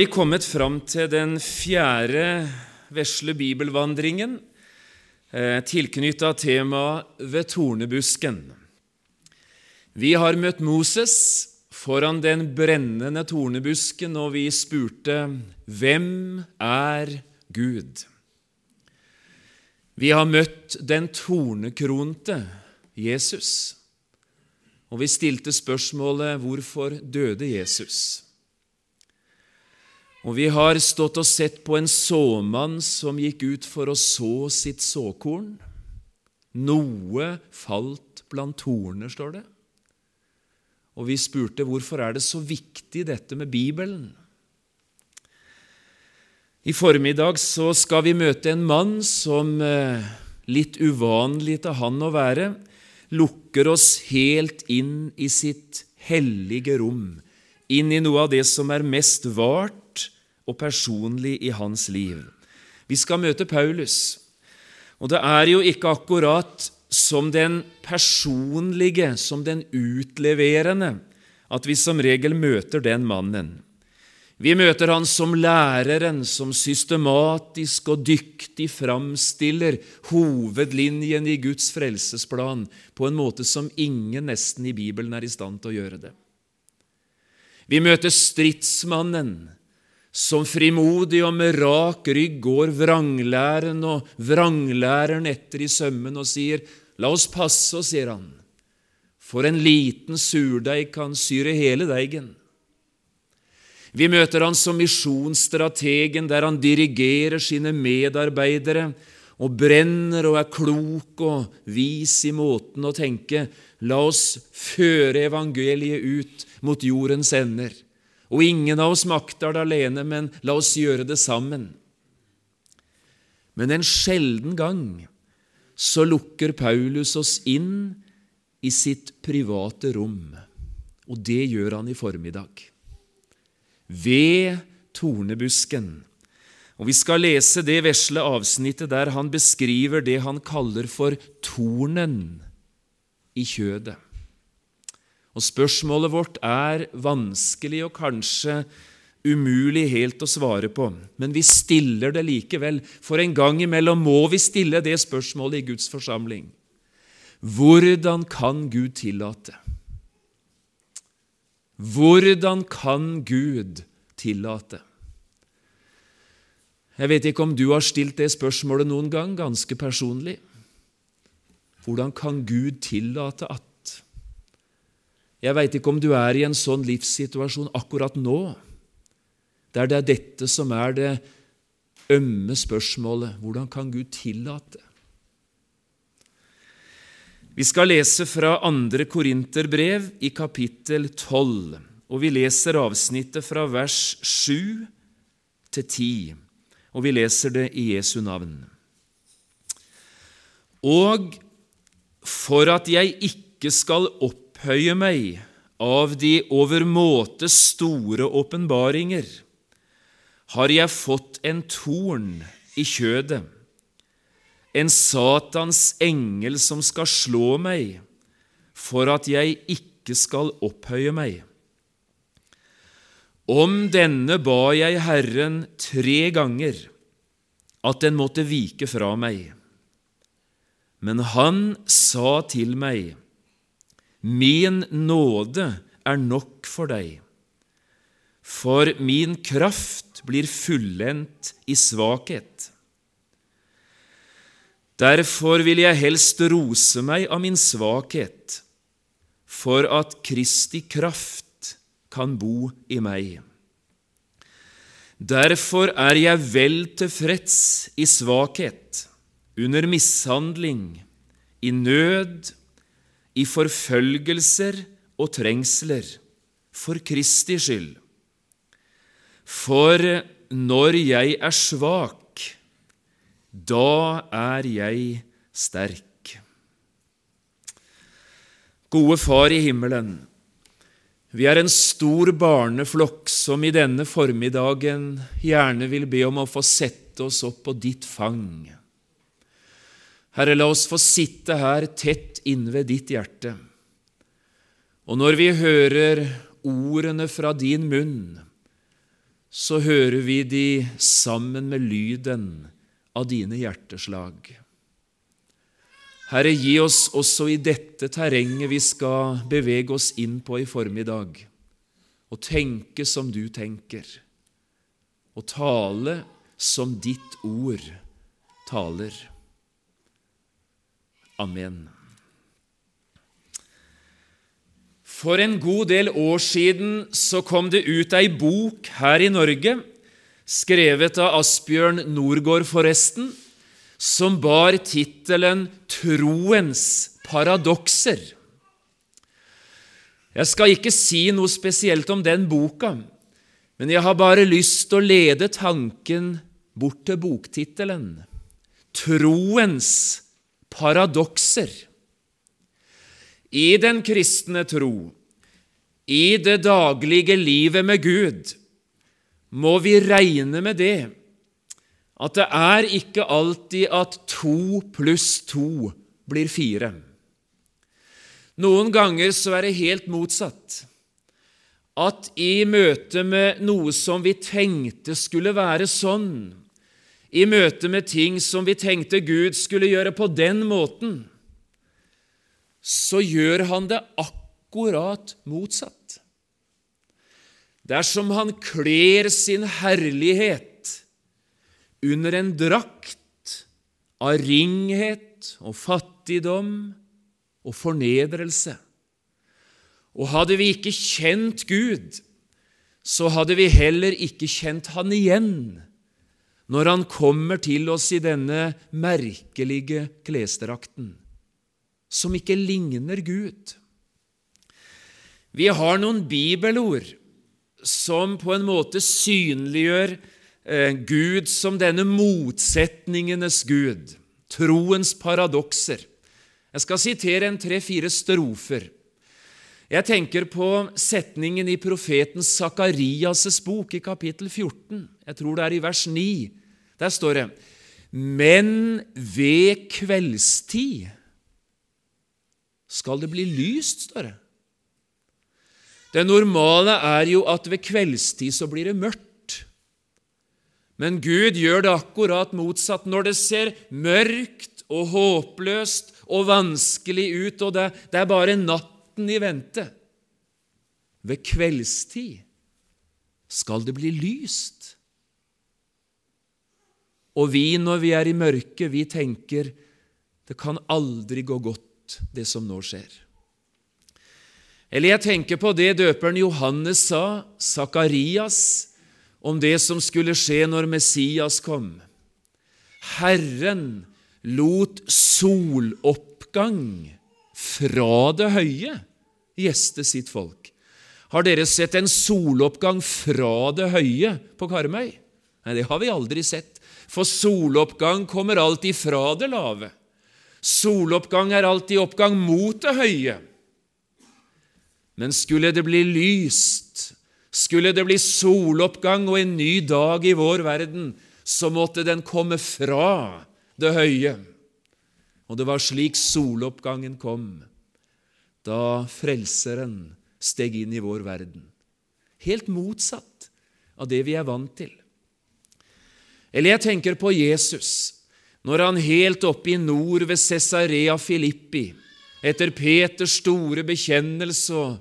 Vi er kommet fram til den fjerde vesle bibelvandringen, eh, tilknytta temaet ved tornebusken. Vi har møtt Moses foran den brennende tornebusken, og vi spurte Hvem er Gud? Vi har møtt den tornekronte Jesus, og vi stilte spørsmålet Hvorfor døde Jesus? Og vi har stått og sett på en såmann som gikk ut for å så sitt såkorn. Noe falt blant torner, står det. Og vi spurte hvorfor er det så viktig dette med Bibelen. I formiddag så skal vi møte en mann som, eh, litt uvanlig til han å være, lukker oss helt inn i sitt hellige rom, inn i noe av det som er mest vart og personlig i hans liv. Vi skal møte Paulus, og det er jo ikke akkurat som den personlige, som den utleverende, at vi som regel møter den mannen. Vi møter han som læreren som systematisk og dyktig framstiller hovedlinjen i Guds frelsesplan på en måte som ingen nesten i Bibelen er i stand til å gjøre det. Vi møter stridsmannen som frimodig og med rak rygg går vranglæren og vranglæreren etter i sømmen og sier, La oss passe oss, sier han, for en liten surdeig kan syre hele deigen. Vi møter han som misjonsstrategen, der han dirigerer sine medarbeidere og brenner og er klok og vis i måten å tenke. La oss føre evangeliet ut mot jordens ender. Og ingen av oss makter det alene, men la oss gjøre det sammen. Men en sjelden gang så lukker Paulus oss inn i sitt private rom, og det gjør han i formiddag. Ved tornebusken. Og Vi skal lese det vesle avsnittet der han beskriver det han kaller for tornen i kjødet. Og Spørsmålet vårt er vanskelig og kanskje umulig helt å svare på, men vi stiller det likevel, for en gang imellom må vi stille det spørsmålet i Guds forsamling. Hvordan kan Gud tillate? Hvordan kan Gud tillate? Jeg vet ikke om du har stilt det spørsmålet noen gang, ganske personlig. Hvordan kan Gud tillate at jeg veit ikke om du er i en sånn livssituasjon akkurat nå, der det er dette som er det ømme spørsmålet hvordan kan Gud tillate? Vi skal lese fra 2. Korinterbrev i kapittel 12, og vi leser avsnittet fra vers 7 til 10, og vi leser det i Jesu navn. Og for at jeg ikke skal opp opphøye meg av de overmåte store åpenbaringer, har jeg fått en torn i kjødet, en Satans engel som skal slå meg, for at jeg ikke skal opphøye meg. Om denne ba jeg Herren tre ganger, at den måtte vike fra meg. Men han sa til meg, Min nåde er nok for deg, for min kraft blir fullendt i svakhet. Derfor vil jeg helst rose meg av min svakhet, for at Kristi kraft kan bo i meg. Derfor er jeg vel tilfreds i svakhet, under mishandling, i nød i forfølgelser og trengsler for Kristi skyld. For når jeg er svak, da er jeg sterk. Gode Far i himmelen, vi er en stor barneflokk som i denne formiddagen gjerne vil be om å få sette oss opp på ditt fang. Herre, la oss få sitte her tett innved ditt hjerte. Og når vi hører ordene fra din munn, så hører vi de sammen med lyden av dine hjerteslag. Herre, gi oss også i dette terrenget vi skal bevege oss inn på i formiddag, å tenke som du tenker, og tale som ditt ord taler. Amen. For en god del år siden så kom det ut ei bok her i Norge, skrevet av Asbjørn Norgård, forresten, som bar tittelen 'Troens paradokser'. Jeg skal ikke si noe spesielt om den boka, men jeg har bare lyst til å lede tanken bort til boktittelen 'Troens paradokser'. I den kristne tro, i det daglige livet med Gud, må vi regne med det at det er ikke alltid at to pluss to blir fire. Noen ganger så er det helt motsatt. At i møte med noe som vi tenkte skulle være sånn, i møte med ting som vi tenkte Gud skulle gjøre på den måten, så gjør han det akkurat motsatt. Dersom han kler sin herlighet under en drakt av ringhet og fattigdom og fornedrelse. Og hadde vi ikke kjent Gud, så hadde vi heller ikke kjent Han igjen når Han kommer til oss i denne merkelige klesdrakten, som ikke ligner Gud. Vi har noen bibelord som på en måte synliggjør Eh, Gud som denne motsetningenes Gud, troens paradokser. Jeg skal sitere en tre-fire strofer. Jeg tenker på setningen i profeten Sakarias' bok i kapittel 14. Jeg tror det er i vers 9. Der står det Men ved kveldstid skal det bli lyst, står det. Det normale er jo at ved kveldstid så blir det mørkt. Men Gud gjør det akkurat motsatt. Når det ser mørkt og håpløst og vanskelig ut, og det, det er bare natten i vente Ved kveldstid skal det bli lyst. Og vi, når vi er i mørket, vi tenker det kan aldri gå godt, det som nå skjer. Eller jeg tenker på det døperen Johannes sa, Sakarias, om det som skulle skje når Messias kom. Herren lot soloppgang fra det høye gjeste sitt folk. Har dere sett en soloppgang fra det høye på Karmøy? Nei, det har vi aldri sett, for soloppgang kommer alltid fra det lave. Soloppgang er alltid oppgang mot det høye. Men skulle det bli lyst skulle det bli soloppgang og en ny dag i vår verden, så måtte den komme fra det høye. Og det var slik soloppgangen kom, da Frelseren steg inn i vår verden. Helt motsatt av det vi er vant til. Eller jeg tenker på Jesus. Når han helt oppe i nord ved Cesarea Filippi, etter Peters store bekjennelse og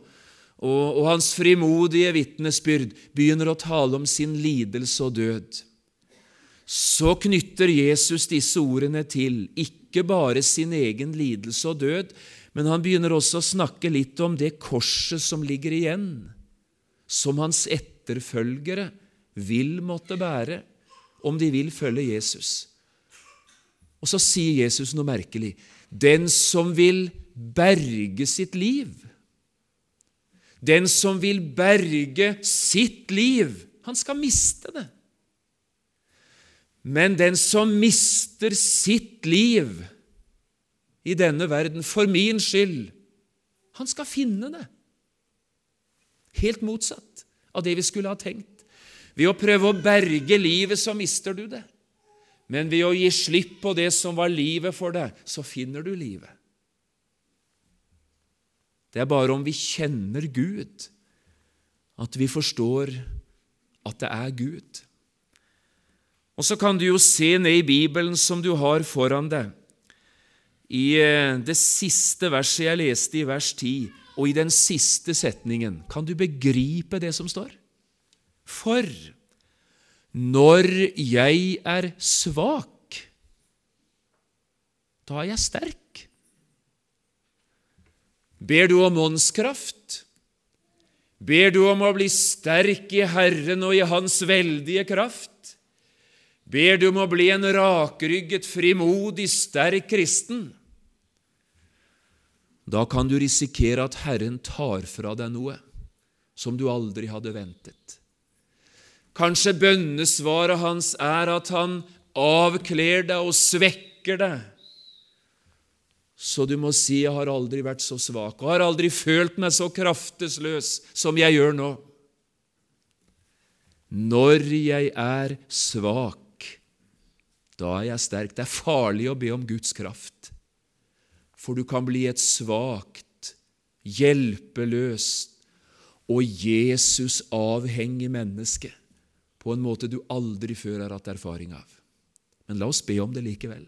og, og hans frimodige vitnesbyrd begynner å tale om sin lidelse og død, så knytter Jesus disse ordene til ikke bare sin egen lidelse og død, men han begynner også å snakke litt om det korset som ligger igjen, som hans etterfølgere vil måtte bære om de vil følge Jesus. Og så sier Jesus noe merkelig. Den som vil berge sitt liv, den som vil berge sitt liv, han skal miste det. Men den som mister sitt liv i denne verden for min skyld, han skal finne det. Helt motsatt av det vi skulle ha tenkt. Ved å prøve å berge livet, så mister du det. Men ved å gi slipp på det som var livet for deg, så finner du livet. Det er bare om vi kjenner Gud, at vi forstår at det er Gud. Og så kan du jo se ned i Bibelen som du har foran deg. I eh, det siste verset jeg leste, i vers 10, og i den siste setningen, kan du begripe det som står? For når jeg er svak, da er jeg sterk. Ber du om åndskraft? Ber du om å bli sterk i Herren og i Hans veldige kraft? Ber du om å bli en rakrygget, frimodig, sterk kristen? Da kan du risikere at Herren tar fra deg noe som du aldri hadde ventet. Kanskje bønnesvaret hans er at han avkler deg og svekker deg så du må si 'Jeg har aldri vært så svak' og har aldri følt meg så kraftesløs som jeg gjør nå. Når jeg er svak, da er jeg sterk. Det er farlig å be om Guds kraft, for du kan bli et svakt, hjelpeløst og Jesus-avhengig menneske på en måte du aldri før har hatt erfaring av. Men la oss be om det likevel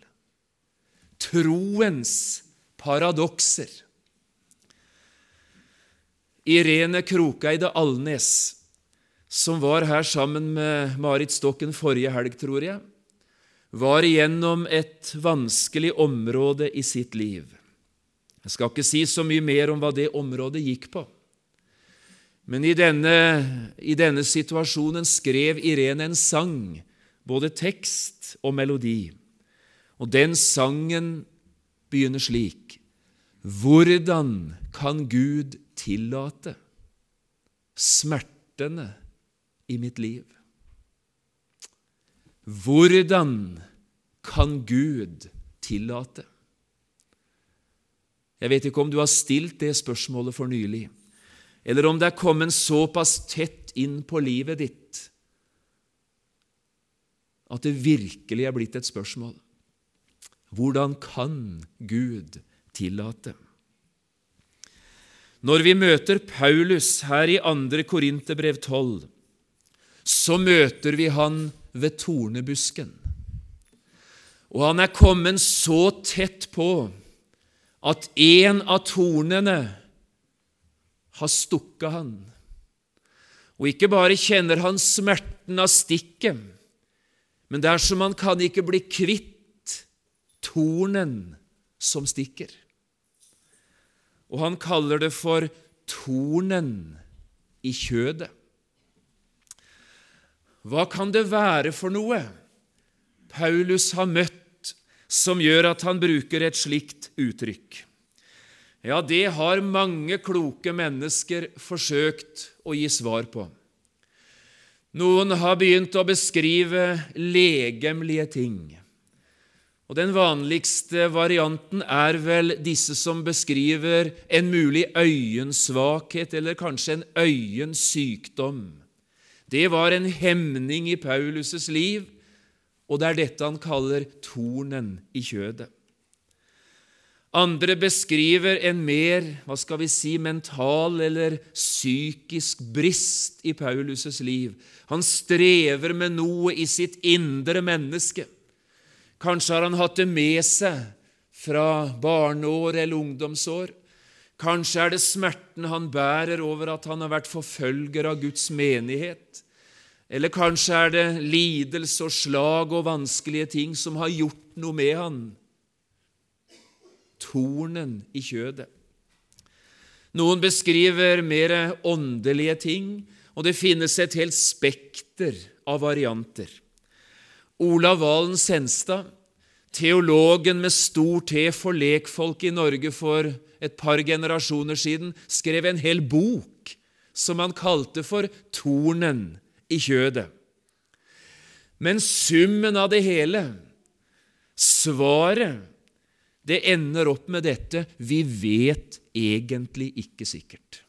troens paradokser. Irene Krokeide Alnes, som var her sammen med Marit Stokken forrige helg, tror jeg, var igjennom et vanskelig område i sitt liv. Jeg skal ikke si så mye mer om hva det området gikk på. Men i denne, i denne situasjonen skrev Irene en sang, både tekst og melodi. Og den sangen begynner slik Hvordan kan Gud tillate smertene i mitt liv? Hvordan kan Gud tillate? Jeg vet ikke om du har stilt det spørsmålet for nylig, eller om det er kommet såpass tett inn på livet ditt at det virkelig er blitt et spørsmål. Hvordan kan Gud tillate? Når vi møter Paulus her i 2. Korinterbrev 12, så møter vi han ved tornebusken. Og han er kommet så tett på at en av tornene har stukket han. Og ikke bare kjenner han smerten av stikket, men det er som han kan ikke bli kvitt tornen som stikker. Og han kaller det for tornen i kjødet. Hva kan det være for noe Paulus har møtt som gjør at han bruker et slikt uttrykk? Ja, det har mange kloke mennesker forsøkt å gi svar på. Noen har begynt å beskrive legemlige ting. Og Den vanligste varianten er vel disse som beskriver en mulig øyensvakhet eller kanskje en øyensykdom. Det var en hemning i Paulus' liv, og det er dette han kaller tornen i kjødet. Andre beskriver en mer hva skal vi si, mental eller psykisk brist i Paulus' liv. Han strever med noe i sitt indre menneske. Kanskje har han hatt det med seg fra barneår eller ungdomsår. Kanskje er det smerten han bærer over at han har vært forfølger av Guds menighet. Eller kanskje er det lidelse og slag og vanskelige ting som har gjort noe med han. Tornen i kjødet. Noen beskriver mer åndelige ting, og det finnes et helt spekter av varianter. Olav Valen Senstad, teologen med stor T for lekfolk i Norge for et par generasjoner siden, skrev en hel bok som han kalte for Tornen i kjødet. Men summen av det hele, svaret, det ender opp med dette vi vet egentlig ikke sikkert.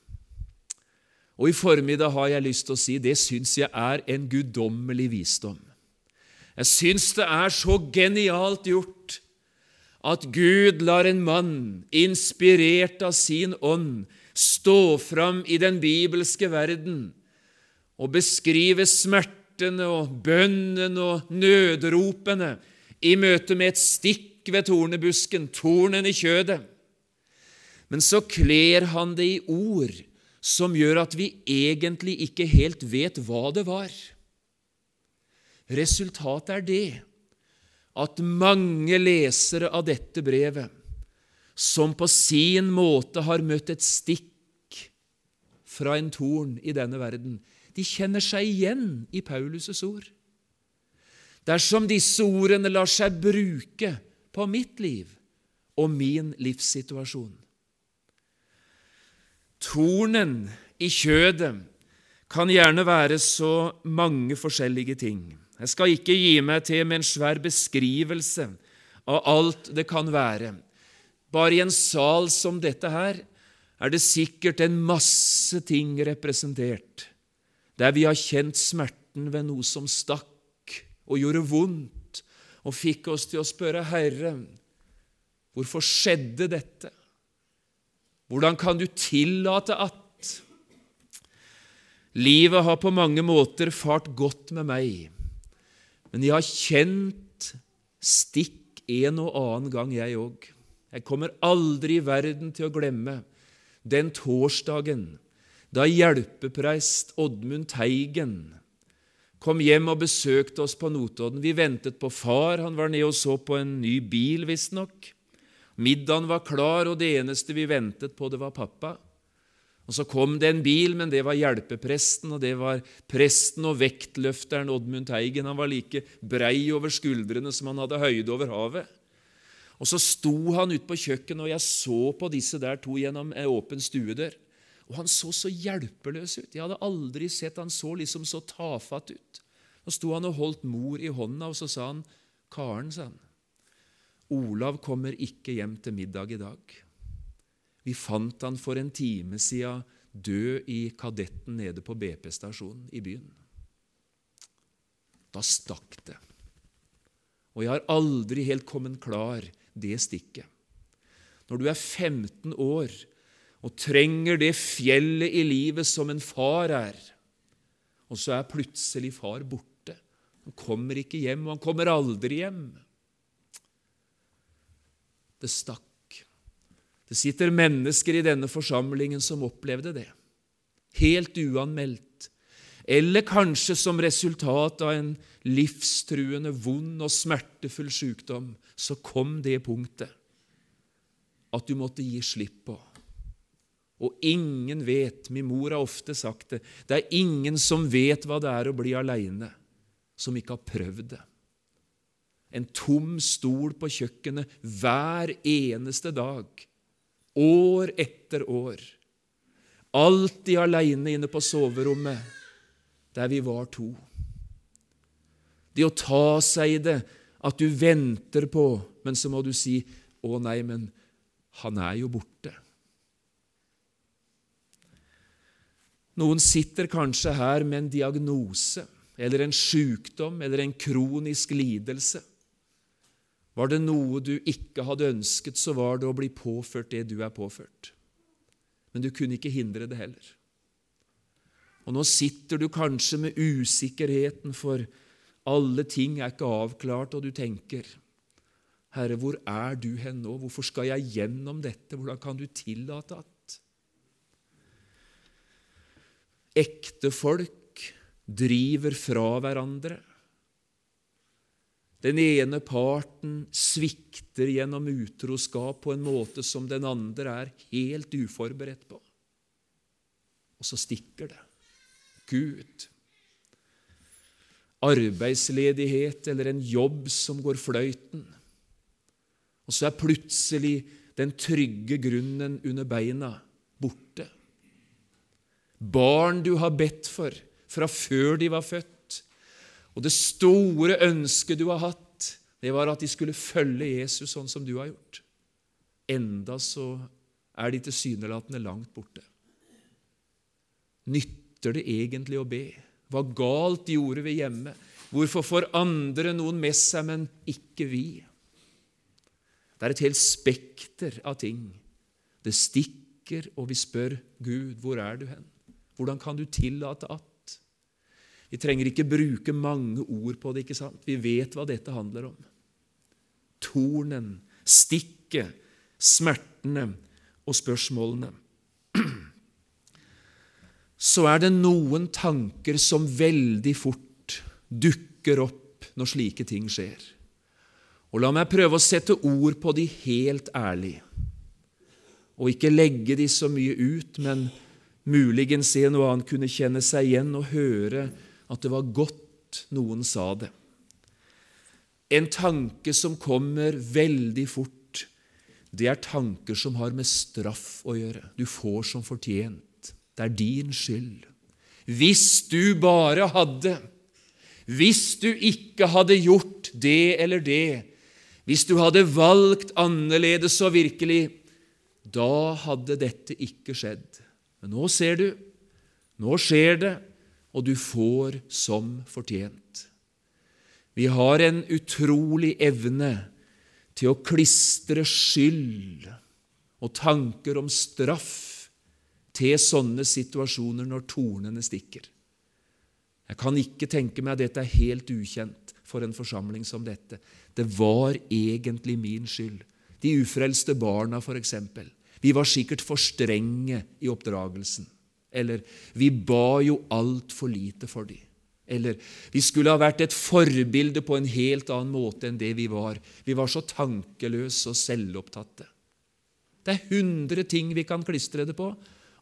Og I formiddag har jeg lyst til å si det syns jeg er en guddommelig visdom. Jeg syns det er så genialt gjort at Gud lar en mann, inspirert av sin ånd, stå fram i den bibelske verden og beskrive smertene og bønnen og nødropene i møte med et stikk ved tornebusken, tornen i kjødet. Men så kler han det i ord som gjør at vi egentlig ikke helt vet hva det var. Resultatet er det at mange lesere av dette brevet, som på sin måte har møtt et stikk fra en torn i denne verden, de kjenner seg igjen i Paulus' ord. Dersom disse ordene lar seg bruke på mitt liv og min livssituasjon. Tornen i kjødet kan gjerne være så mange forskjellige ting. Jeg skal ikke gi meg til med en svær beskrivelse av alt det kan være. Bare i en sal som dette her er det sikkert en masse ting representert, der vi har kjent smerten ved noe som stakk og gjorde vondt, og fikk oss til å spørre Herre, hvorfor skjedde dette? Hvordan kan du tillate at Livet har på mange måter fart godt med meg. Men jeg har kjent stikk en og annen gang, jeg òg. Jeg kommer aldri i verden til å glemme den torsdagen da hjelpepreist Oddmund Teigen kom hjem og besøkte oss på Notodden. Vi ventet på far, han var nede og så på en ny bil, visstnok. Middagen var klar, og det eneste vi ventet på, det var pappa. Og Så kom det en bil, men det var hjelpepresten, og det var presten og vektløfteren Oddmund Teigen. Han var like brei over skuldrene som han hadde høyde over havet. Og Så sto han ute på kjøkkenet, og jeg så på disse der to gjennom en åpen stuedør. Og han så så hjelpeløs ut. Jeg hadde aldri sett han så liksom så tafatt ut. Så sto han og holdt mor i hånda, og så sa han, 'Karen', sa han, 'Olav kommer ikke hjem til middag i dag.' Vi fant han for en time siden død i Kadetten nede på BP-stasjonen i byen. Da stakk det. Og jeg har aldri helt kommet klar det stikket. Når du er 15 år og trenger det fjellet i livet som en far er, og så er plutselig far borte. Han kommer ikke hjem, og han kommer aldri hjem. Det stakk. Det sitter mennesker i denne forsamlingen som opplevde det, helt uanmeldt, eller kanskje som resultat av en livstruende, vond og smertefull sykdom, så kom det punktet at du måtte gi slipp på. Og ingen vet, min mor har ofte sagt det, det er ingen som vet hva det er å bli aleine, som ikke har prøvd det. En tom stol på kjøkkenet hver eneste dag år etter år. Alltid aleine inne på soverommet, der vi var to. Det å ta seg i det, at du venter på, men så må du si 'Å nei, men han er jo borte'. Noen sitter kanskje her med en diagnose eller en sykdom eller en kronisk lidelse. Var det noe du ikke hadde ønsket, så var det å bli påført det du er påført. Men du kunne ikke hindre det heller. Og nå sitter du kanskje med usikkerheten, for alle ting er ikke avklart, og du tenker Herre, hvor er du hen nå? Hvorfor skal jeg gjennom dette? Hvordan kan du tillate at Ekte folk driver fra hverandre. Den ene parten svikter gjennom utroskap på en måte som den andre er helt uforberedt på. Og så stikker det. Gud. Arbeidsledighet eller en jobb som går fløyten. Og så er plutselig den trygge grunnen under beina borte. Barn du har bedt for fra før de var født, og det store ønsket du har hatt, det var at de skulle følge Jesus sånn som du har gjort. Enda så er de tilsynelatende langt borte. Nytter det egentlig å be? Hva galt gjorde vi hjemme? Hvorfor får andre noen med seg, men ikke vi? Det er et helt spekter av ting. Det stikker, og vi spør Gud, hvor er du hen? Hvordan kan du tillate at? Vi trenger ikke bruke mange ord på det. ikke sant? Vi vet hva dette handler om. Tornen, stikket, smertene og spørsmålene. Så er det noen tanker som veldig fort dukker opp når slike ting skjer. Og la meg prøve å sette ord på de helt ærlig, og ikke legge de så mye ut, men muligens en og annen kunne kjenne seg igjen og høre at det var godt noen sa det. En tanke som kommer veldig fort, det er tanker som har med straff å gjøre. Du får som fortjent. Det er din skyld. Hvis du bare hadde Hvis du ikke hadde gjort det eller det, hvis du hadde valgt annerledes og virkelig, da hadde dette ikke skjedd. Men nå ser du, nå skjer det, og du får som fortjent. Vi har en utrolig evne til å klistre skyld og tanker om straff til sånne situasjoner når tornene stikker. Jeg kan ikke tenke meg at dette er helt ukjent for en forsamling som dette. Det var egentlig min skyld. De ufrelste barna, for eksempel. Vi var sikkert for strenge i oppdragelsen. Eller vi ba jo altfor lite for dem. Eller vi skulle ha vært et forbilde på en helt annen måte enn det vi var. Vi var så tankeløse og selvopptatte. Det er hundre ting vi kan klistre det på,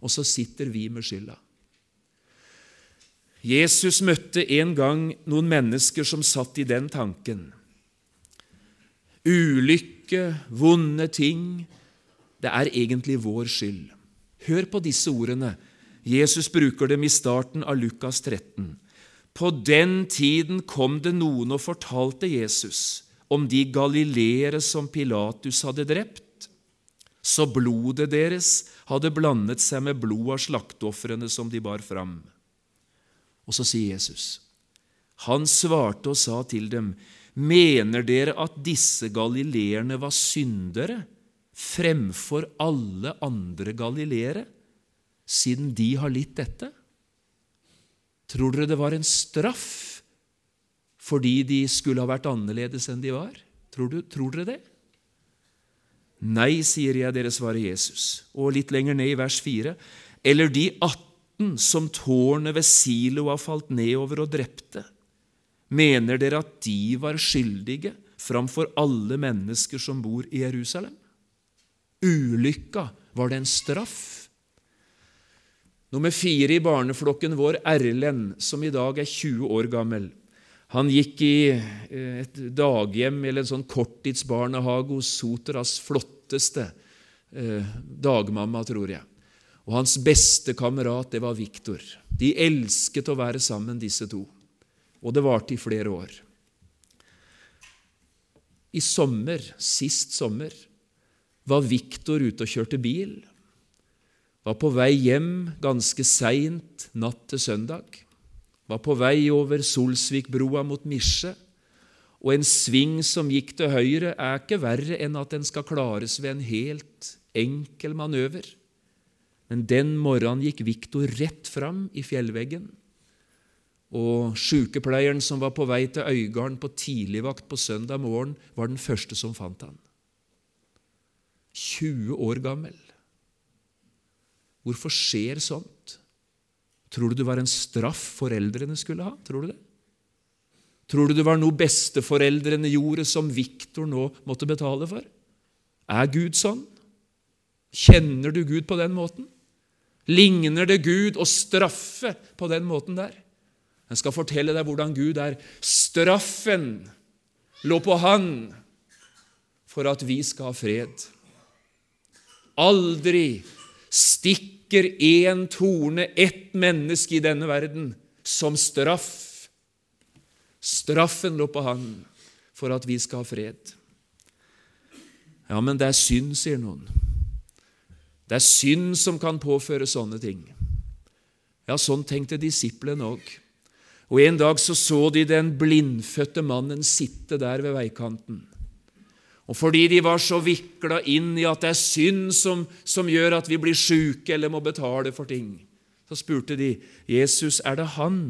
og så sitter vi med skylda. Jesus møtte en gang noen mennesker som satt i den tanken. Ulykke, vonde ting, det er egentlig vår skyld. Hør på disse ordene. Jesus bruker dem i starten av Lukas 13. På den tiden kom det noen og fortalte Jesus om de galileere som Pilatus hadde drept, så blodet deres hadde blandet seg med blod av slakteofrene som de bar fram. Og så sier Jesus, han svarte og sa til dem, mener dere at disse galileerne var syndere? Fremfor alle andre galileere, siden de har litt dette? Tror dere det var en straff fordi de skulle ha vært annerledes enn de var? Tror, du, tror dere det? Nei, sier jeg dere, svarer Jesus. Og litt lenger ned i vers 4. Eller de 18 som tårnet ved Silo har falt nedover og drepte. Mener dere at de var skyldige framfor alle mennesker som bor i Jerusalem? Ulykka, var det en straff? Nummer fire i barneflokken vår, Erlend, som i dag er 20 år gammel. Han gikk i eh, et daghjem eller en sånn korttidsbarnehage hos Soteras flotteste eh, dagmamma, tror jeg. Og hans beste kamerat, det var Viktor. De elsket å være sammen, disse to. Og det varte i flere år. I sommer, sist sommer, var Viktor ute og kjørte bil. Var på vei hjem ganske seint natt til søndag. Var på vei over Solsvikbrua mot Misje. Og en sving som gikk til høyre, er ikke verre enn at den skal klares ved en helt enkel manøver. Men den morgenen gikk Viktor rett fram i fjellveggen. Og sykepleieren som var på vei til Øygarden på tidligvakt på søndag morgen, var den første som fant han. 20 år gammel. Hvorfor skjer sånt? Tror du det var en straff foreldrene skulle ha? Tror du det? Tror du det var noe besteforeldrene gjorde som Viktor nå måtte betale for? Er Gud sånn? Kjenner du Gud på den måten? Ligner det Gud å straffe på den måten der? Jeg skal fortelle deg hvordan Gud er. Straffen lå på Han for at vi skal ha fred. Aldri stikker én torne ett menneske i denne verden som straff. Straffen lå på han for at vi skal ha fred. Ja, men det er synd, sier noen. Det er synd som kan påføre sånne ting. Ja, sånn tenkte disiplene òg. Og En dag så, så de den blindfødte mannen sitte der ved veikanten. Og fordi de var så vikla inn i at det er synd som, som gjør at vi blir sjuke eller må betale for ting, så spurte de Jesus, er det han?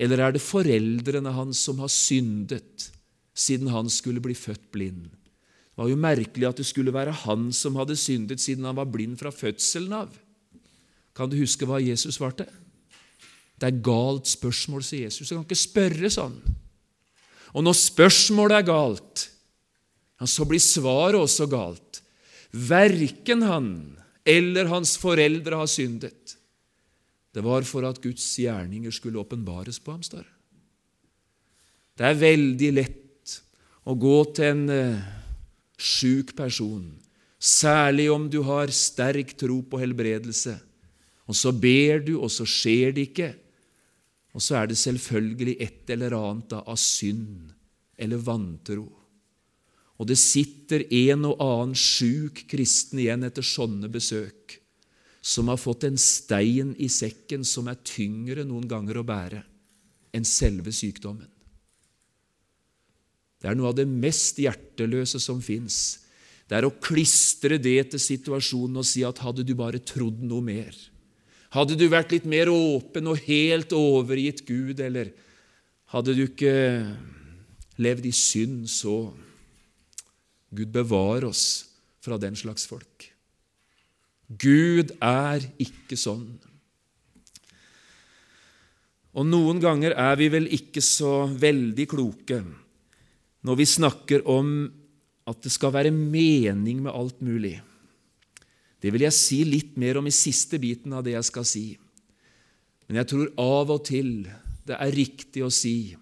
Eller er det foreldrene hans som har syndet siden han skulle bli født blind? Det var jo merkelig at det skulle være han som hadde syndet siden han var blind fra fødselen av. Kan du huske hva Jesus svarte? Det er galt spørsmål, sier Jesus. Du kan ikke spørre sånn. Og når spørsmålet er galt, så blir svaret også galt. Verken han eller hans foreldre har syndet. Det var for at Guds gjerninger skulle åpenbares på ham, står det. Er veldig lett å gå til en uh, sjuk person, særlig om du har sterk tro på helbredelse. Og så ber du, og så skjer det ikke. Og så er det selvfølgelig et eller annet av synd eller vantro. Og det sitter en og annen sjuk kristen igjen etter sånne besøk som har fått en stein i sekken som er tyngre noen ganger å bære enn selve sykdommen. Det er noe av det mest hjerteløse som fins. Det er å klistre det til situasjonen og si at hadde du bare trodd noe mer, hadde du vært litt mer åpen og helt overgitt Gud, eller hadde du ikke levd i synd, så Gud bevare oss fra den slags folk. Gud er ikke sånn. Og noen ganger er vi vel ikke så veldig kloke når vi snakker om at det skal være mening med alt mulig. Det vil jeg si litt mer om i siste biten av det jeg skal si. Men jeg tror av og til det er riktig å si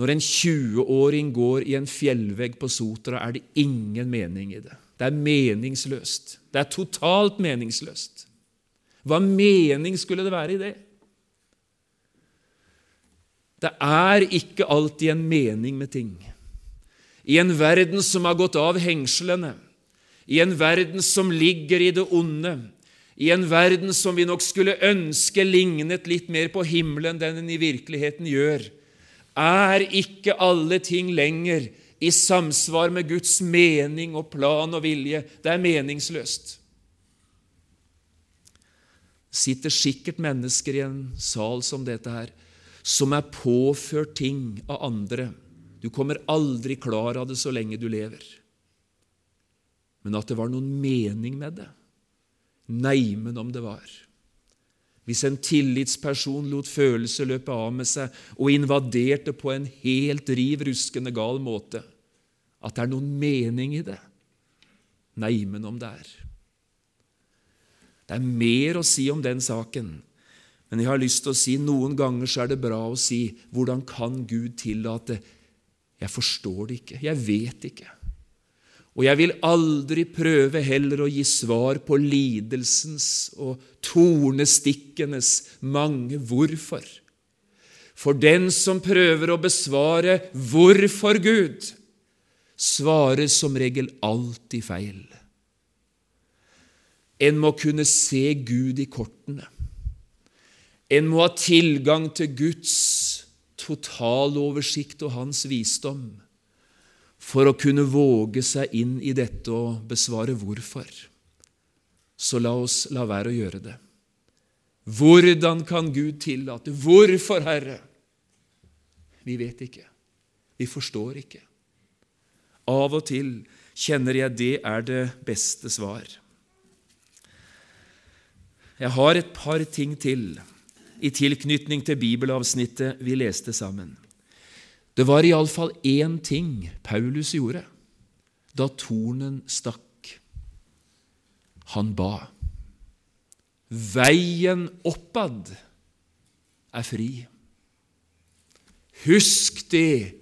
når en 20-åring går i en fjellvegg på Sotra, er det ingen mening i det. Det er meningsløst. Det er totalt meningsløst. Hva mening skulle det være i det? Det er ikke alltid en mening med ting. I en verden som har gått av hengslene, i en verden som ligger i det onde, i en verden som vi nok skulle ønske lignet litt mer på himmelen enn den i virkeligheten gjør, er ikke alle ting lenger i samsvar med Guds mening og plan og vilje. Det er meningsløst. Det sitter sikkert mennesker i en sal som dette her, som er påført ting av andre. Du kommer aldri klar av det så lenge du lever. Men at det var noen mening med det Neimen om det var. Hvis en tillitsperson lot følelser løpe av med seg og invaderte på en helt riv ruskende gal måte, at det er noen mening i det. Nei, men om det er. Det er mer å si om den saken, men jeg har lyst til å si noen ganger så er det bra å si hvordan kan Gud tillate Jeg forstår det ikke, jeg vet ikke. Og jeg vil aldri prøve heller å gi svar på lidelsens og tornestikkenes mange hvorfor. For den som prøver å besvare 'Hvorfor, Gud?' svarer som regel alltid feil. En må kunne se Gud i kortene. En må ha tilgang til Guds totaloversikt og hans visdom for å kunne våge seg inn i dette og besvare hvorfor. Så la oss la være å gjøre det. Hvordan kan Gud tillate? Hvorfor, Herre? Vi vet ikke. Vi forstår ikke. Av og til kjenner jeg det er det beste svar. Jeg har et par ting til i tilknytning til bibelavsnittet vi leste sammen. Det var iallfall én ting Paulus gjorde da tornen stakk. Han ba. Veien oppad er fri. Husk det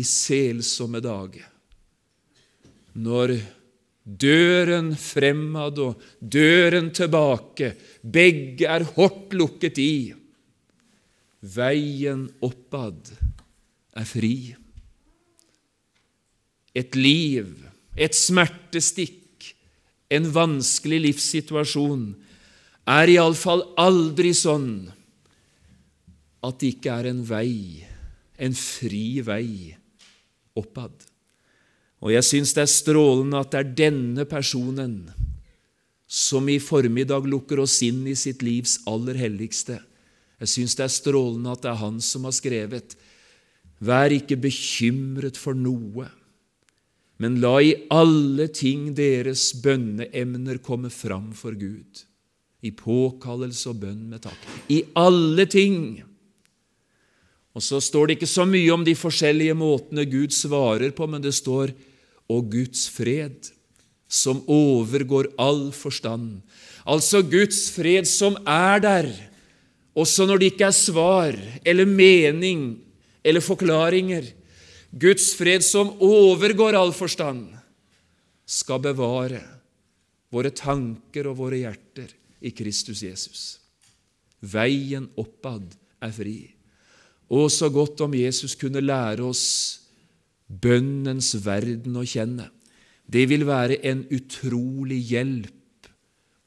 i selsomme dager når døren fremad og døren tilbake, begge er hardt lukket i. Veien oppad er fri. Et liv, et smertestikk, en vanskelig livssituasjon er iallfall aldri sånn at det ikke er en vei, en fri vei, oppad. Og jeg syns det er strålende at det er denne personen som i formiddag lukker oss inn i sitt livs aller helligste, Jeg syns det er strålende at det er han som har skrevet Vær ikke bekymret for noe, men la i alle ting deres bønneemner komme fram for Gud, i påkallelse og bønn med takk. I alle ting! Og så står det ikke så mye om de forskjellige måtene Gud svarer på, men det står 'og Guds fred', som overgår all forstand. Altså Guds fred som er der, også når det ikke er svar eller mening eller forklaringer. Guds fred som overgår all forstand, skal bevare våre tanker og våre hjerter i Kristus Jesus. Veien oppad er fri. Å, så godt om Jesus kunne lære oss bønnens verden å kjenne. Det vil være en utrolig hjelp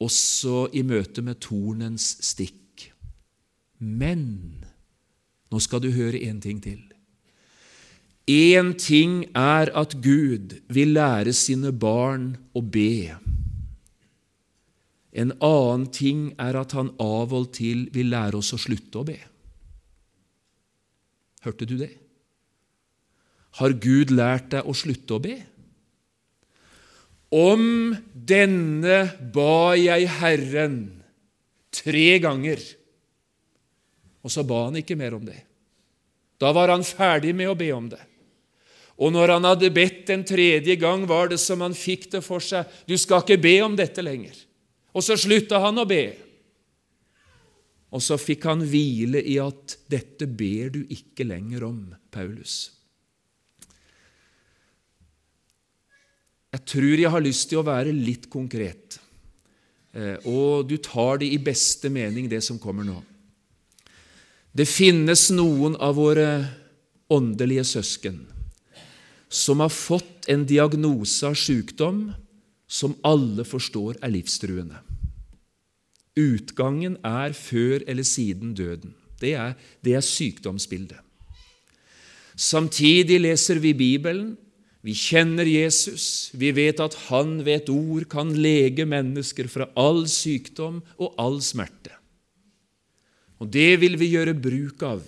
også i møte med tornens stikk. Men nå skal du høre en ting til. Én ting er at Gud vil lære sine barn å be. En annen ting er at han av og til vil lære oss å slutte å be. Hørte du det? Har Gud lært deg å slutte å be? Om denne ba jeg Herren tre ganger. Og så ba han ikke mer om det. Da var han ferdig med å be om det. Og når han hadde bedt en tredje gang, var det som han fikk det for seg du skal ikke be om dette lenger. Og så slutta han å be. Og så fikk han hvile i at dette ber du ikke lenger om, Paulus. Jeg tror jeg har lyst til å være litt konkret, eh, og du tar det i beste mening, det som kommer nå. Det finnes noen av våre åndelige søsken som har fått en diagnose av sykdom som alle forstår er livstruende. Utgangen er før eller siden døden. Det er, det er sykdomsbildet. Samtidig leser vi Bibelen, vi kjenner Jesus, vi vet at han ved et ord kan lege mennesker fra all sykdom og all smerte. Og det vil vi gjøre bruk av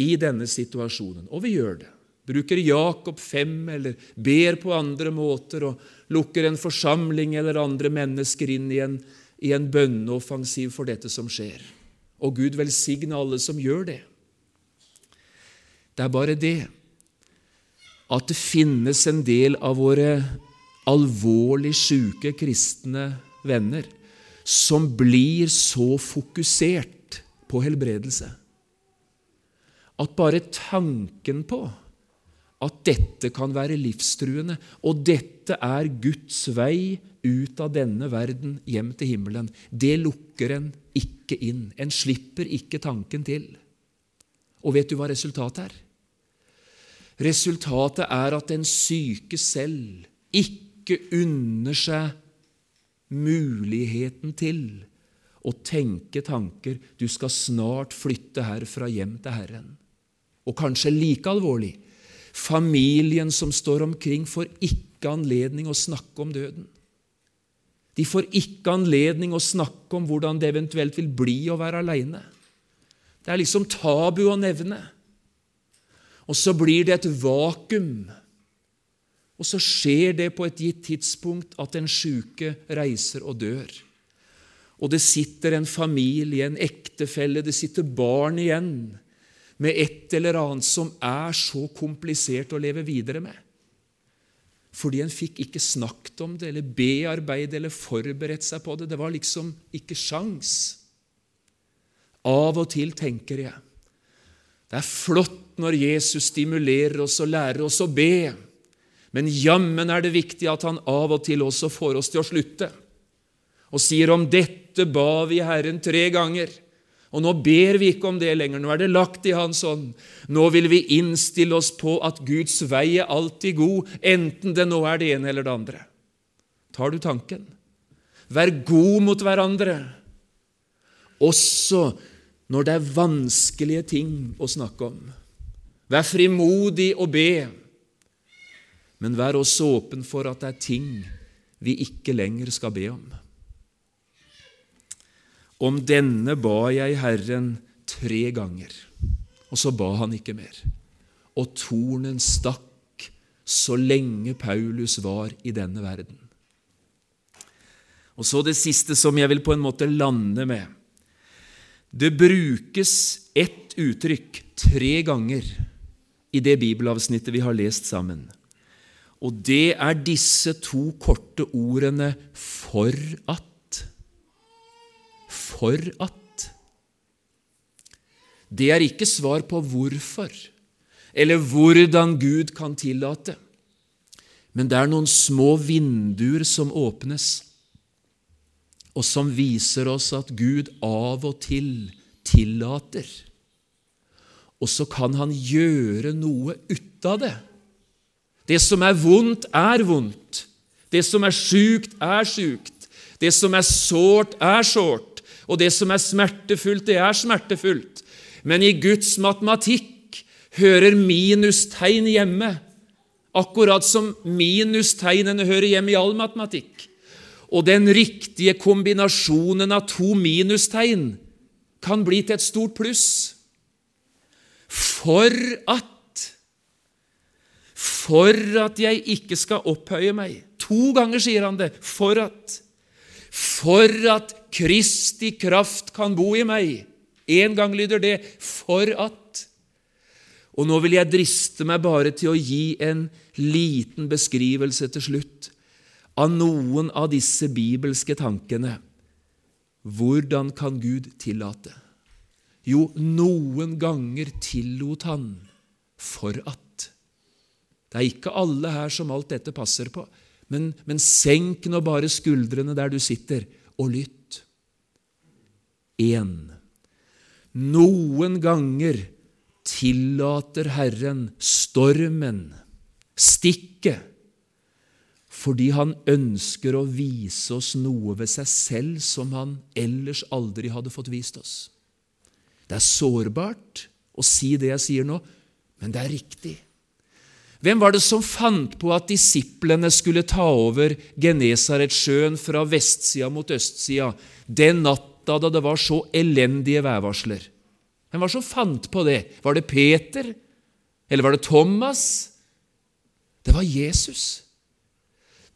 i denne situasjonen, og vi gjør det. Bruker Jakob 5 eller ber på andre måter og lukker en forsamling eller andre mennesker inn i en, i en bønneoffensiv for dette som skjer. Og Gud velsigne alle som gjør det. Det er bare det at det finnes en del av våre alvorlig syke kristne venner som blir så fokusert på helbredelse. At bare tanken på at dette kan være livstruende, og dette er Guds vei ut av denne verden hjem til himmelen, det lukker en ikke inn. En slipper ikke tanken til. Og vet du hva resultatet er? Resultatet er at den syke selv ikke unner seg muligheten til og tenke tanker du skal snart flytte herfra hjem til Herren. Og kanskje like alvorlig familien som står omkring, får ikke anledning å snakke om døden. De får ikke anledning å snakke om hvordan det eventuelt vil bli å være aleine. Det er liksom tabu å nevne. Og så blir det et vakuum. Og så skjer det på et gitt tidspunkt at den sjuke reiser og dør og det sitter en familie, en ektefelle, det sitter barn igjen med et eller annet som er så komplisert å leve videre med. Fordi en fikk ikke snakket om det eller bearbeidet eller forberedt seg på det. Det var liksom ikke sjans. Av og til tenker jeg det er flott når Jesus stimulerer oss og lærer oss å be, men jammen er det viktig at han av og til også får oss til å slutte og sier om dette ba vi Herren tre ganger. Og nå ber vi ikke om det lenger. Nå er det lagt i Hans ånd. Nå vil vi innstille oss på at Guds vei er alltid god, enten det nå er det ene eller det andre. Tar du tanken? Vær god mot hverandre, også når det er vanskelige ting å snakke om. Vær frimodig og be, men vær også åpen for at det er ting vi ikke lenger skal be om. Om denne ba jeg Herren tre ganger, og så ba han ikke mer. Og tornen stakk så lenge Paulus var i denne verden. Og så det siste som jeg vil på en måte lande med. Det brukes ett uttrykk tre ganger i det bibelavsnittet vi har lest sammen. Og det er disse to korte ordene 'for at'. For at. Det er ikke svar på hvorfor eller hvordan Gud kan tillate, men det er noen små vinduer som åpnes og som viser oss at Gud av og til tillater. Og så kan Han gjøre noe ut av det. Det som er vondt, er vondt. Det som er sjukt, er sjukt. Det som er sårt, er sårt. Og det som er smertefullt, det er smertefullt. Men i Guds matematikk hører minustegn hjemme, akkurat som minustegnene hører hjemme i all matematikk. Og den riktige kombinasjonen av to minustegn kan bli til et stort pluss. For at For at jeg ikke skal opphøye meg. To ganger sier han det. For at. For at Kristi kraft kan bo i meg. Én gang lyder det 'for at'. Og nå vil jeg driste meg bare til å gi en liten beskrivelse til slutt av noen av disse bibelske tankene. Hvordan kan Gud tillate? Jo, noen ganger tillot han for at. Det er ikke alle her som alt dette passer på, men, men senk nå bare skuldrene der du sitter, og lytt. En. Noen ganger tillater Herren stormen, stikket, fordi han ønsker å vise oss noe ved seg selv som han ellers aldri hadde fått vist oss. Det er sårbart å si det jeg sier nå, men det er riktig. Hvem var det som fant på at disiplene skulle ta over Genesaretsjøen fra vestsida mot østsida den natta da det var så elendige værvarsler? Hvem var det som fant på det? Var det Peter? Eller var det Thomas? Det var Jesus.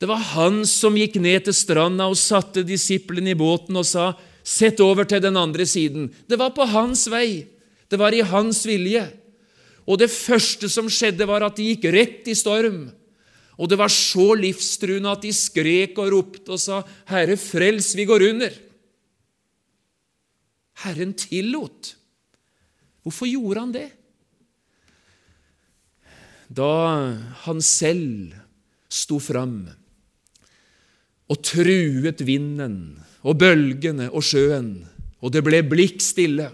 Det var han som gikk ned til stranda og satte disiplene i båten og sa, 'Sett over til den andre siden.' Det var på hans vei. Det var i hans vilje. Og det første som skjedde, var at de gikk rett i storm. Og det var så livstruende at de skrek og ropte og sa, 'Herre, frels, vi går under.' Herren tillot. Hvorfor gjorde han det? Da han selv sto fram og truet vinden og bølgene og sjøen, og det ble blikk stille,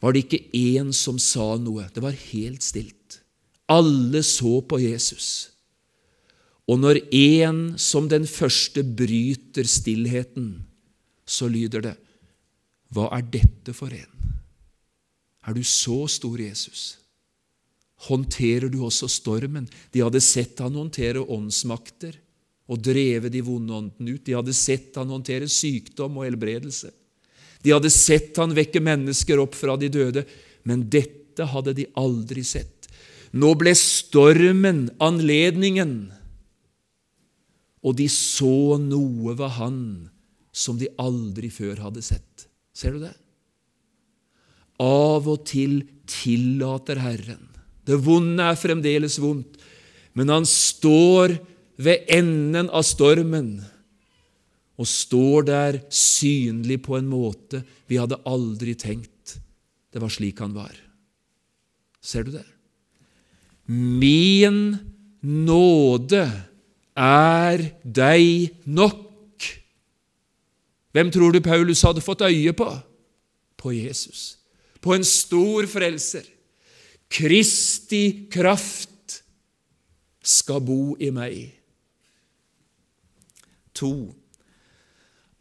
var det ikke én som sa noe. Det var helt stilt. Alle så på Jesus. Og når én som den første bryter stillheten, så lyder det Hva er dette for en? Er du så stor, Jesus? Håndterer du også stormen? De hadde sett han håndtere åndsmakter og dreve de vonde åndene ut. De hadde sett han håndtere sykdom og helbredelse. De hadde sett han vekke mennesker opp fra de døde, men dette hadde de aldri sett. Nå ble stormen anledningen, og de så noe ved han som de aldri før hadde sett. Ser du det? Av og til tillater Herren. Det vonde er fremdeles vondt, men han står ved enden av stormen og står der synlig på en måte vi hadde aldri tenkt det var slik han var. Ser du det? Min nåde er deg nok. Hvem tror du Paulus hadde fått øye på? På Jesus. På en stor frelser. Kristi kraft skal bo i meg. To.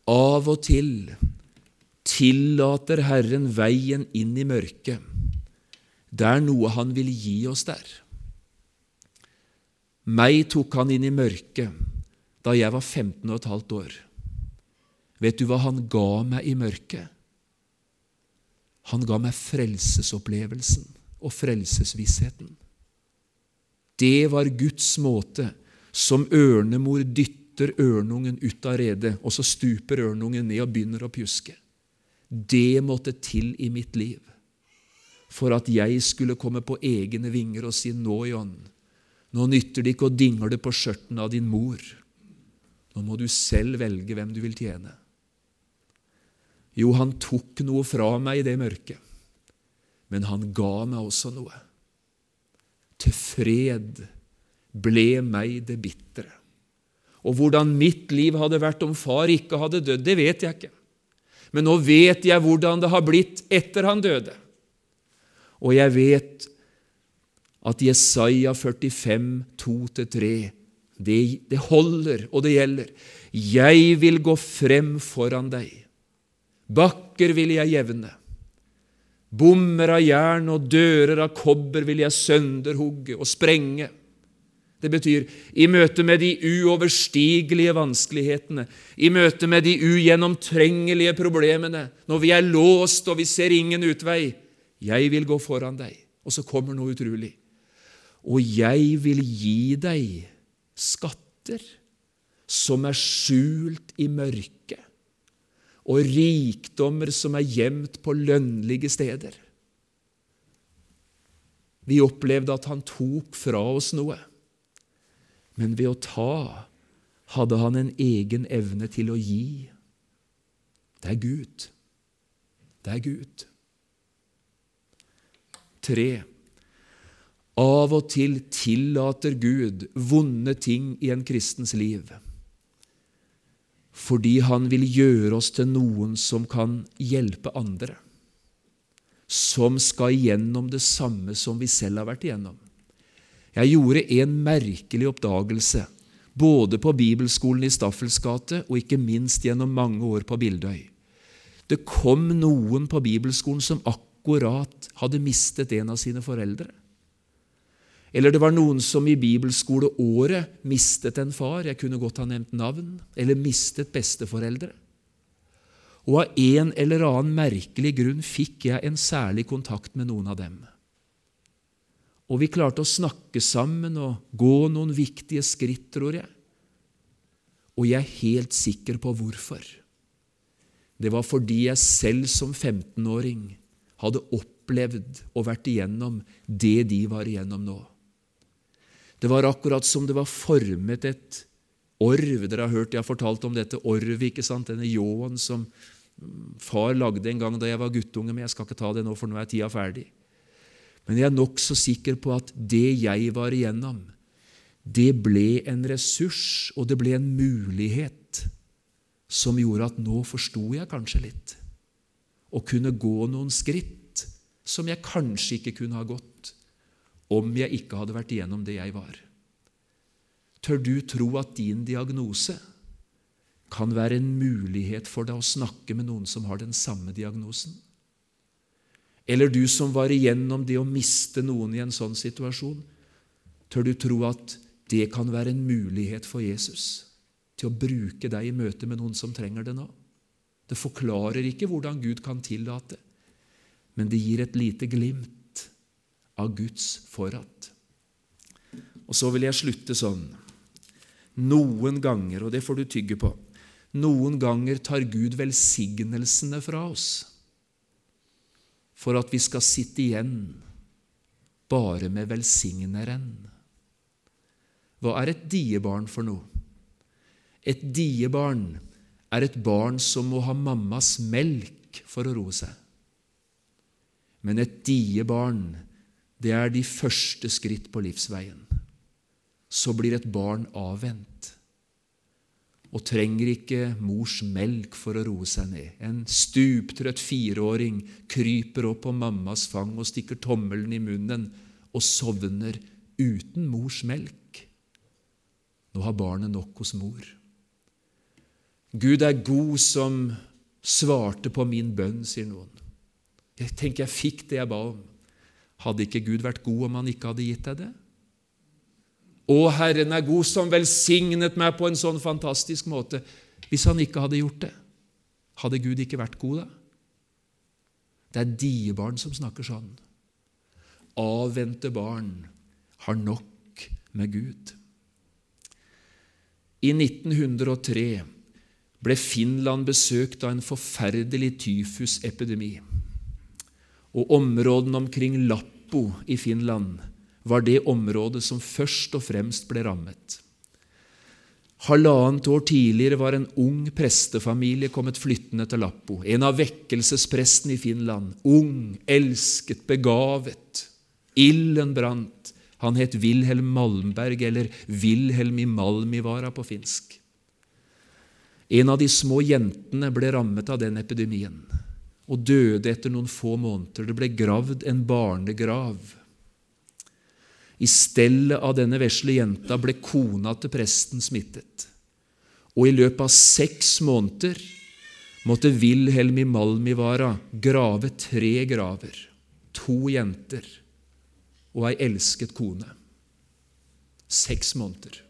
Av og til tillater Herren veien inn i mørket. Det er noe Han vil gi oss der. Meg tok Han inn i mørket da jeg var 15 og et halvt år. Vet du hva Han ga meg i mørket? Han ga meg frelsesopplevelsen og frelsesvissheten. Det var Guds måte, som ørnemor dytter ørnungen ut av redet, og så stuper ørnungen ned og begynner å pjuske. Det måtte til i mitt liv for at jeg skulle komme på egne vinger og si nå, John, nå nytter det ikke å dingle på skjørten av din mor. Nå må du selv velge hvem du vil tjene. Jo, han tok noe fra meg i det mørket, men han ga meg også noe. Til fred ble meg det bitre. Og hvordan mitt liv hadde vært om far ikke hadde dødd, det vet jeg ikke. Men nå vet jeg hvordan det har blitt etter han døde. Og jeg vet at Jesaja 45, 2-3, det, det holder, og det gjelder. Jeg vil gå frem foran deg Bakker vil jeg jevne. Bommer av jern og dører av kobber vil jeg sønderhugge og sprenge. Det betyr i møte med de uoverstigelige vanskelighetene, i møte med de ugjennomtrengelige problemene, når vi er låst og vi ser ingen utvei. Jeg vil gå foran deg. Og så kommer noe utrolig. Og jeg vil gi deg skatter som er skjult i mørket og rikdommer som er gjemt på lønnlige steder. Vi opplevde at han tok fra oss noe, men ved å ta hadde han en egen evne til å gi. Det er Gud. Det er Gud. Tre. Av og til tillater Gud vonde ting i en kristens liv fordi han vil gjøre oss til noen som kan hjelpe andre, som skal igjennom det samme som vi selv har vært igjennom. Jeg gjorde en merkelig oppdagelse, både på bibelskolen i Staffels gate og ikke minst gjennom mange år på Bildøy. Det kom noen på bibelskolen som akkurat hadde mistet en av sine foreldre. Eller det var noen som i bibelskoleåret mistet en far, jeg kunne godt ha nevnt navn, eller mistet besteforeldre. Og av en eller annen merkelig grunn fikk jeg en særlig kontakt med noen av dem. Og vi klarte å snakke sammen og gå noen viktige skritt, tror jeg. Og jeg er helt sikker på hvorfor. Det var fordi jeg selv som 15-åring hadde opplevd og vært igjennom det de var igjennom nå. Det var akkurat som det var formet et orv. Dere har hørt jeg har fortalt om dette orvet, ikke sant? denne ljåen som far lagde en gang da jeg var guttunge, men jeg skal ikke ta det nå, for nå er tida ferdig. Men jeg er nokså sikker på at det jeg var igjennom, det ble en ressurs, og det ble en mulighet som gjorde at nå forsto jeg kanskje litt, og kunne gå noen skritt som jeg kanskje ikke kunne ha gått om jeg ikke hadde vært igjennom det jeg var. Tør du tro at din diagnose kan være en mulighet for deg å snakke med noen som har den samme diagnosen? Eller du som var igjennom det å miste noen i en sånn situasjon, tør du tro at det kan være en mulighet for Jesus til å bruke deg i møte med noen som trenger det nå? Det forklarer ikke hvordan Gud kan tillate, men det gir et lite glimt av Guds forratt. Og så vil jeg slutte sånn. Noen ganger, og det får du tygge på, noen ganger tar Gud velsignelsene fra oss for at vi skal sitte igjen bare med velsigneren. Hva er et diebarn for noe? Et diebarn er et barn som må ha mammas melk for å roe seg. Men et diebarn det er de første skritt på livsveien. Så blir et barn avvent og trenger ikke mors melk for å roe seg ned. En stuptrøtt fireåring kryper opp på mammas fang og stikker tommelen i munnen og sovner uten mors melk. Nå har barnet nok hos mor. Gud er god som svarte på min bønn, sier noen. Jeg tenker jeg fikk det jeg ba om. Hadde ikke Gud vært god om han ikke hadde gitt deg det? Å, Herren er god som velsignet meg på en sånn fantastisk måte. Hvis han ikke hadde gjort det, hadde Gud ikke vært god da? Det er die barn som snakker sånn. Avvente barn har nok med Gud. I 1903 ble Finland besøkt av en forferdelig tyfusepidemi. Og områdene omkring Lappo i Finland var det området som først og fremst ble rammet. Halvannet år tidligere var en ung prestefamilie kommet flyttende til Lappo. En av vekkelsespresten i Finland. Ung, elsket, begavet. Ilden brant. Han het Wilhelm Malmberg, eller Wilhelm i Malmivara på finsk. En av de små jentene ble rammet av den epidemien og døde etter noen få måneder. Det ble gravd en barnegrav. I stellet av denne vesle jenta ble kona til presten smittet. Og i løpet av seks måneder måtte Wilhelm i Malmivara grave tre graver. To jenter og ei elsket kone. Seks måneder.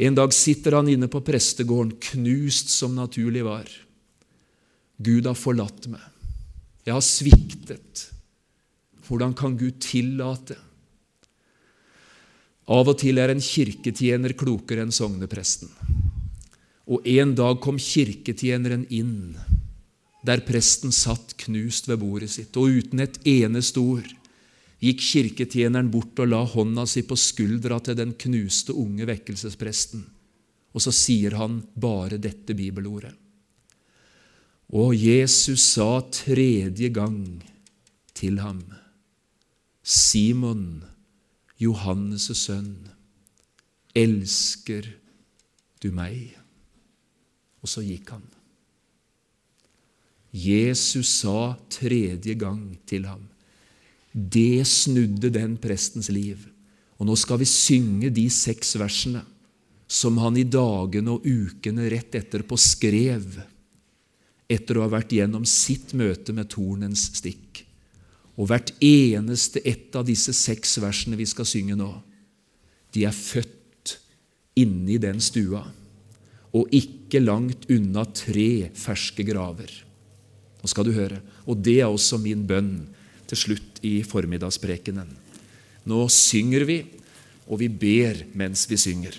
En dag sitter han inne på prestegården, knust som naturlig var. Gud har forlatt meg. Jeg har sviktet. Hvordan kan Gud tillate? Av og til er en kirketjener klokere enn sognepresten. Og en dag kom kirketjeneren inn, der presten satt knust ved bordet sitt, og uten et eneste ord gikk kirketjeneren bort og la hånda si på skuldra til den knuste unge vekkelsespresten. Og så sier han bare dette bibelordet. Og Jesus sa tredje gang til ham, Simon, Johannes' sønn, elsker du meg? Og så gikk han. Jesus sa tredje gang til ham, det snudde den prestens liv. Og nå skal vi synge de seks versene som han i dagene og ukene rett etterpå skrev etter å ha vært gjennom sitt møte med tornens stikk. Og hvert eneste ett av disse seks versene vi skal synge nå, de er født inni den stua, og ikke langt unna tre ferske graver. Nå skal du høre. Og det er også min bønn til slutt i formiddagsprekenen. Nå synger vi, og vi ber mens vi synger.